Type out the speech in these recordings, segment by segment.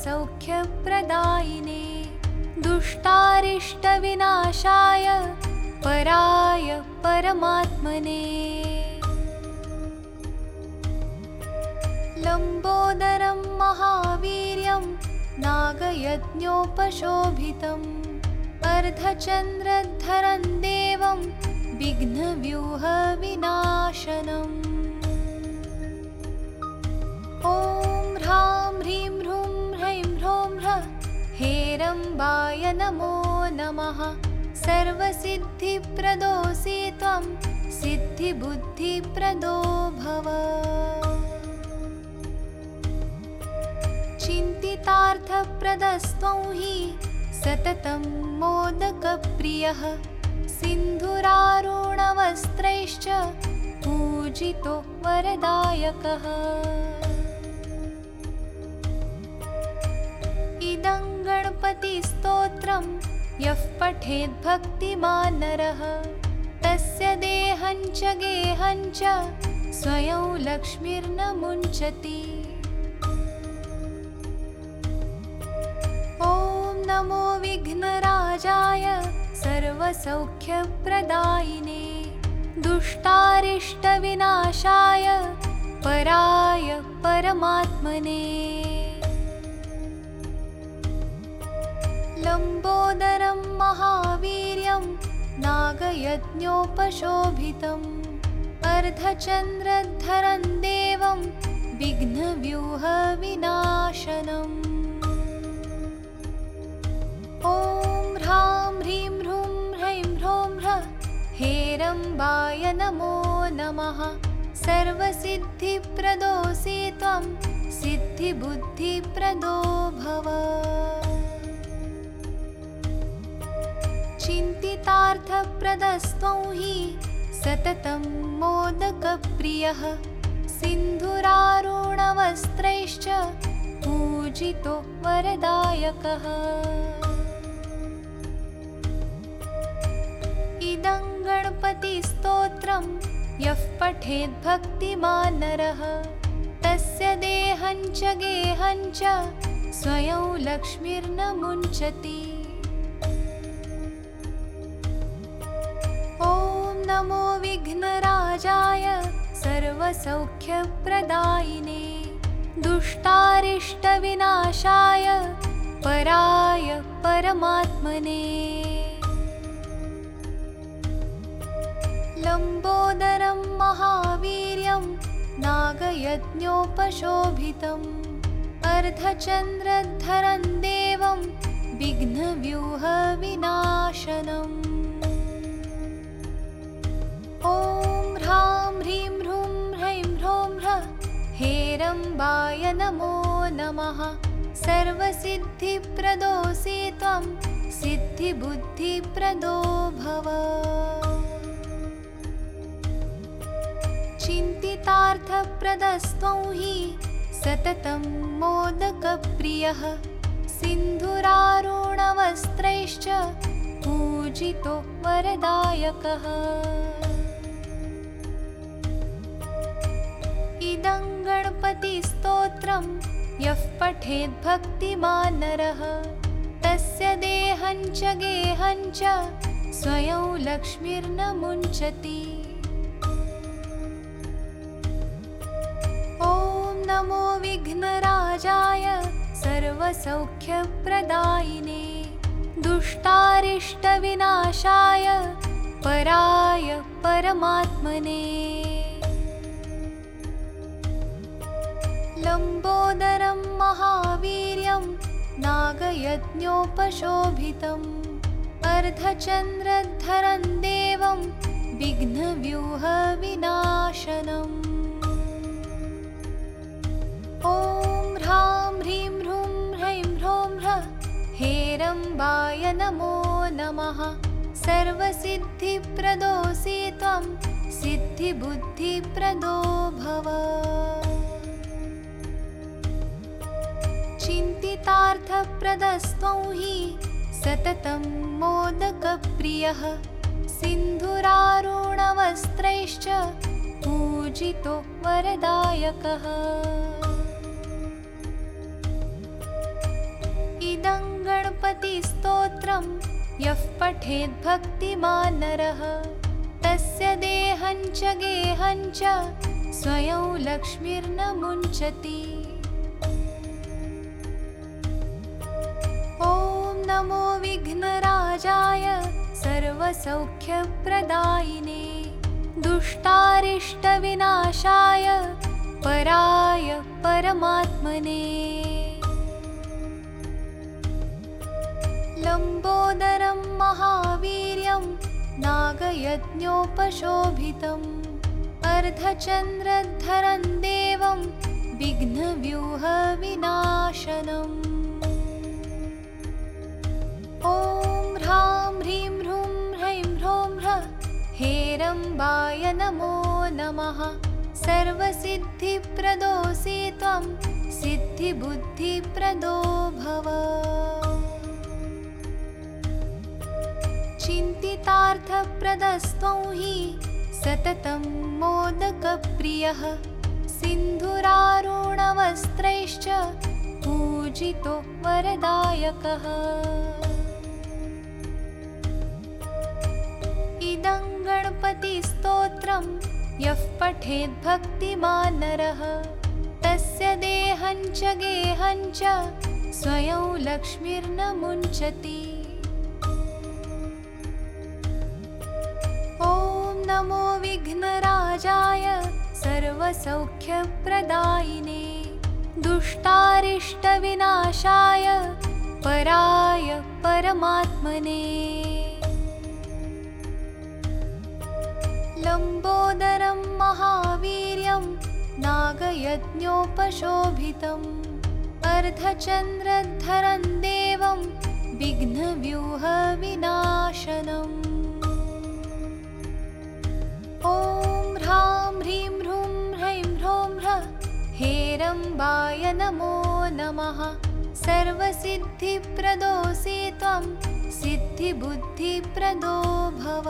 सर्वसौख्यप्रदायिने दुष्टारिष्टविनाशाय पराय परमात्मने। लम्बोदरं महावीर्यं नागयज्ञोपशोभितम् अर्धचन्द्रधरं देवं विघ्नव्यूहविनाशनम्। ॐ ह्रौं ह्रः हेरम्बाय नमो नमः। सर्वसिद्धिप्रदोऽसि त्वं सिद्धिबुद्धिप्रदो भव। चिन्तितार्थप्रदस्त्वं हि सततं मोदकप्रियः। सिन्धुरारुणवस्त्रैश्च पूजितो वरदायकः गणपतिस्तोत्रं यः पठेद्भक्तिमानरः तस्य देहं च गेहं च स्वयं लक्ष्मीर्न मुञ्चति ॐ नमो विघ्नराजाय सर्वसौख्यप्रदायिने दुष्टारिष्टविनाशाय पराय परमात्मने लम्बोदरं महावीर्यं नागयज्ञोपशोभितम् अर्धचन्द्रधरं देवं विघ्नव्यूहविनाशनम् ॐ ह्रां ह्रीं ह्रूं ह्रैं ह्रौं ह्रः हेरम्बाय नमो नमः। सर्वसिद्धिप्रदोऽसि त्वं सिद्धिबुद्धिप्रदो भव चिन्तितार्थप्रदस्त्वं हि सततं मोदकप्रियः। सिन्धुरारुणवस्त्रैश्च पूजितो वरदायकः। इदं गणपतिस्तोत्रं यः पठेद्भक्तिमानरः तस्य देहं च गेहं च स्वयं लक्ष्मीर्न मुञ्चति सर्वसौख्यप्रदायिने दुष्टारिष्टविनाशाय पराय परमात्मने। लम्बोदरं महावीर्यं नागयज्ञोपशोभितम् अर्धचन्द्रधरं देवं विघ्नव्यूहविनाशनम् हेरम्बाय नमो नमः। सर्वसिद्धिप्रदोऽसि त्वं सिद्धिबुद्धिप्रदो भव। चिन्तितार्थप्रदस्त्वं हि सततं मोदकप्रियः। सिन्धुरारुणवस्त्रैश्च पूजितो वरदायकः इदं गणपतिस्तोत्रं यः पठेद्भक्तिमानरः तस्य देहं च गेहं च स्वयं लक्ष्मीर्न मुञ्चति ॐ नमो विघ्नराजाय सर्वसौख्यप्रदायिने दुष्टारिष्टविनाशाय पराय परमात्मने लम्बोदरं महावीर्यं नागयज्ञोपशोभितम् अर्धचन्द्रधरं देवं विघ्नव्यूहविनाशनम् ॐ ह्रां ह्रीं ह्रूं ह्रैं ह्रौं ह्रः हेरम्बाय नमो नमः। सर्वसिद्धिप्रदोऽसि त्वं सिद्धिबुद्धिप्रदो भव चिन्तितार्थप्रदस्त्वं हि सततं मोदकप्रियः सिन्धुरारुणवस्त्रैश्च पूजितो वरदायकः। इदङ्गणपतिस्तोत्रं यः पठेद्भक्तिमान् नरः तस्य देहं च गेहं च स्वयं लक्ष्मीर्न मुञ्चति नमो विघ्नराजाय सर्वसौख्यप्रदायिने दुष्टारिष्टविनाशाय पराय परमात्मने। लम्बोदरं महावीर्यं नागयज्ञोपशोभितम् अर्धचन्द्रधरं देवं विघ्नव्यूहविनाशनम् हेरम्बाय नमो नमः। सर्वसिद्धिप्रदोऽसि त्वं सिद्धिबुद्धिप्रदो भव। चिन्तितार्थप्रदस्त्वं हि सततं मोदकप्रियः। सिन्धुरारुणवस्त्रैश्च पूजितो वरदायकः गणपतिस्तोत्रं यः पठेद्भक्तिमान् नरः तस्य देहं च गेहं च स्वयं लक्ष्मीर्न मुञ्चति ॐ नमो विघ्नराजाय सर्वसौख्यप्रदायिने दुष्टारिष्टविनाशाय पराय परमात्मने लम्बोदरं महावीर्यं नागयज्ञोपशोभितम् अर्धचन्द्रधरं देवं विघ्नव्यूहविनाशनम् ॐ ह्रां ह्रीं ह्रूं ह्रैं ह्रौं ह्रः हेरम्बाय नमो नमः। सर्वसिद्धिप्रदोऽसि त्वं सिद्धिबुद्धिप्रदो भव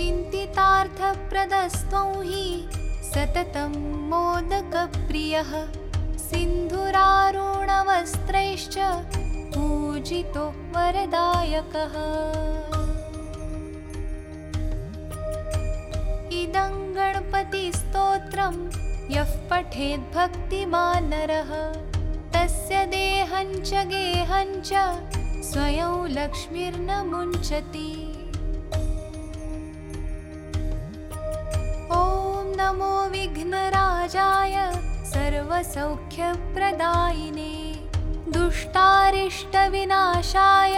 चिन्तितार्थप्रदस्त्वं हि सततं मोदकप्रियः। सिन्धुरारुणवस्त्रैश्च पूजितो वरदायकः। इदं गणपतिस्तोत्रं यः पठेद्भक्तिमान् नरः तस्य देहं च गेहं च स्वयं लक्ष्मीर्न मुञ्चति नमो विघ्नराजाय सर्वसौख्यप्रदायिने दुष्टारिष्टविनाशाय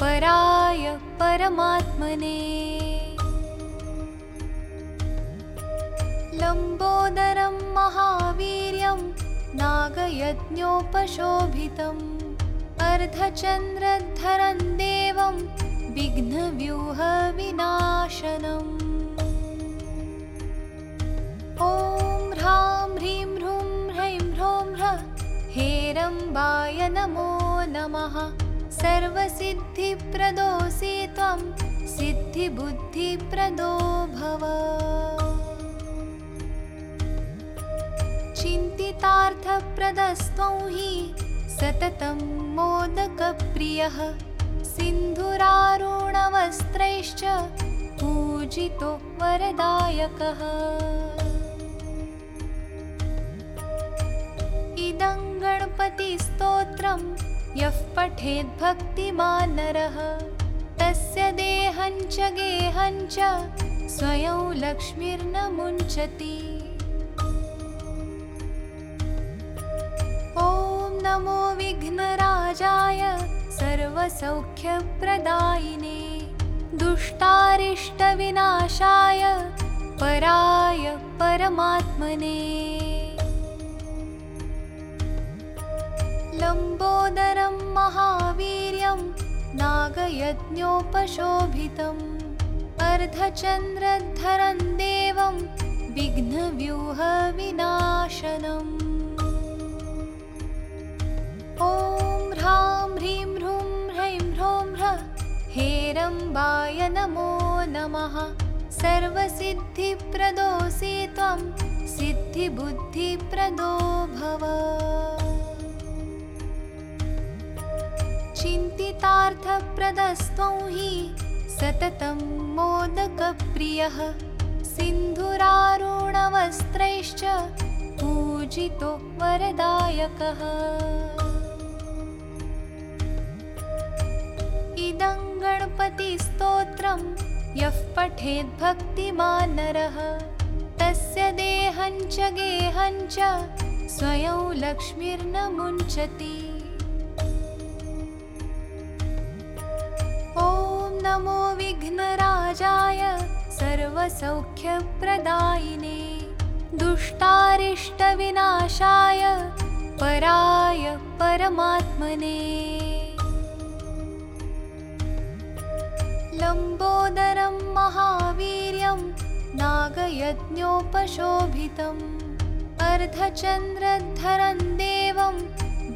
पराय परमात्मने। लम्बोदरं महावीर्यं नागयज्ञोपशोभितम् अर्धचन्द्रधरं देवं विघ्नव्यूहविनाशनम् हेरम्बाय नमो नमः। सर्वसिद्धिप्रदोऽसि त्वं सिद्धिबुद्धिप्रदो भव। चिन्तितार्थप्रदस्त्वं हि सततं मोदकप्रियः। सिन्धुरारुणवस्त्रैश्च पूजितो वरदायकः गणपतिस्तोत्रं यः पठेद्भक्तिमान् नरः। तस्य देहं च गेहं च स्वयं लक्ष्मीर्न मुञ्चति ॐ नमो विघ्नराजाय सर्वसौख्यप्रदायिने दुष्टारिष्टविनाशाय पराय परमात्मने लम्बोदरं महावीर्यं नागयज्ञोपशोभितम् अर्धचन्द्रधरं देवं विघ्नव्यूहविनाशनम् ॐ ह्रां ह्रीं ह्रूं ह्रैं ह्रौं ह्रः हेरम्बाय नमो नमः। सर्वसिद्धिप्रदोऽसि त्वं सिद्धिबुद्धिप्रदो भव चिन्तितार्थप्रदस्त्वं हि सततं मोदकप्रियः। सिन्धुरारुणवस्त्रैश्च पूजितो वरदायकः। इदं गणपतिस्तोत्रं यः पठेद्भक्तिमानरः तस्य देहं च गेहं च स्वयं लक्ष्मीर्न मुञ्चति नमो विघ्नराजाय सर्वसौख्यप्रदायिने दुष्टारिष्टविनाशाय पराय परमात्मने। लम्बोदरं महावीर्यं नागयज्ञोपशोभितम् अर्धचन्द्रधरं देवं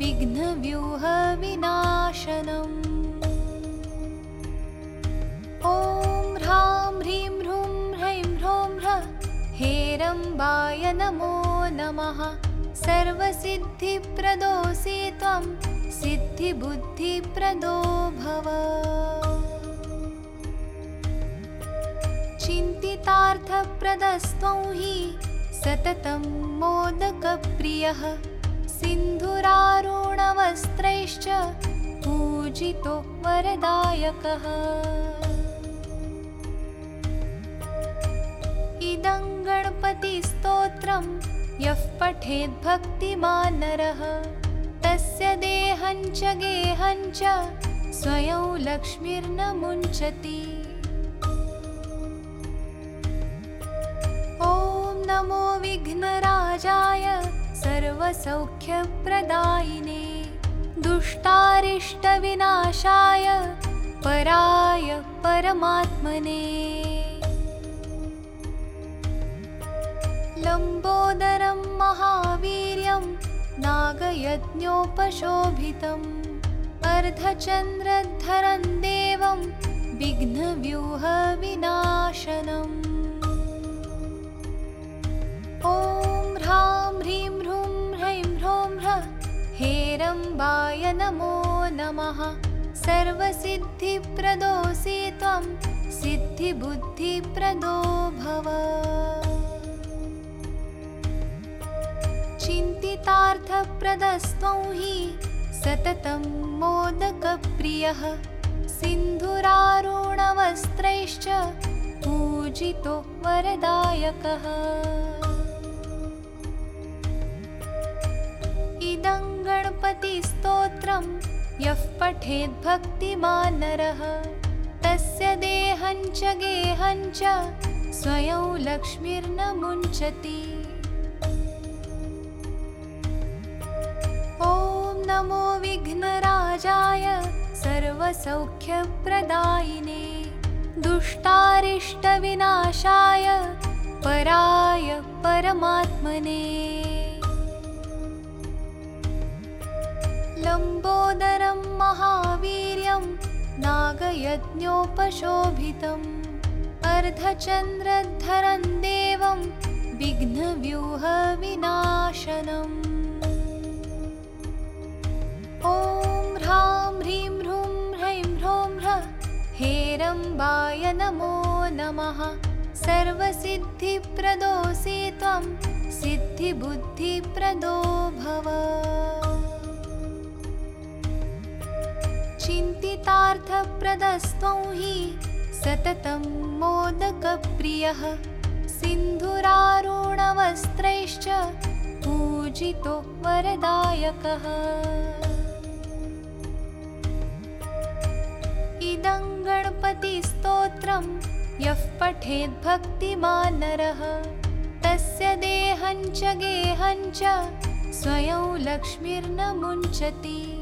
विघ्नव्यूहविनाशनम् ॐ ह्रां ह्रीं ह्रूं ह्रैं ह्रौं ह्रः हेरम्बाय नमो नमः। सर्वसिद्धिप्रदोऽसि त्वं सिद्धिबुद्धिप्रदो भव। चिन्तितार्थप्रदस्त्वं हि सततं मोदकप्रियः। सिन्धुरारुणवस्त्रैश्च पूजितो वरदायकः इदं गणपतिस्तोत्रं यः पठेद्भक्तिमानरः तस्य देहं च गेहं च स्वयं लक्ष्मीर्न मुञ्चति ॐ नमो विघ्नराजाय सर्वसौख्यप्रदायिने दुष्टारिष्टविनाशाय पराय परमात्मने लम्बोदरं महावीर्यं नागयज्ञोपशोभितम्। अर्धचन्द्रधरं देवं विघ्नव्यूहविनाशनम्। ॐ ह्रां ह्रीं ह्रूं ह्रैं ह्रौं ह्रः हेरम्बाय नमो नमः। सर्वसिद्धिप्रदोऽसि त्वं सिद्धिबुद्धिप्रदो भव चिन्तितार्थप्रदस्त्वं हि सततं मोदकप्रियः। सिन्धुरारुणवस्त्रैश्च पूजितो वरदायकः। इदं गणपतिस्तोत्रं यः पठेद्भक्तिमानरः तस्य देहं च गेहं च स्वयं लक्ष्मीर्न मुञ्चति नमो विघ्नराजाय सर्वसौख्यप्रदायिने दुष्टारिष्टविनाशाय पराय परमात्मने। लम्बोदरं महावीर्यं नागयज्ञोपशोभितम् अर्धचन्द्रधरं देवं विघ्नव्यूहविनाशनम् हेरम्बाय नमो नमः। सर्वसिद्धिप्रदोऽसि त्वं सिद्धिबुद्धिप्रदो भव। चिन्तितार्थप्रदस्त्वं हि सततं मोदकप्रियः। सिन्धुरारुणवस्त्रैश्च पूजितो वरदायकः इदं गणपतिस्तोत्रं यः पठेद्भक्तिमानरः तस्य देहं च गेहं च स्वयं लक्ष्मीर्न मुञ्चति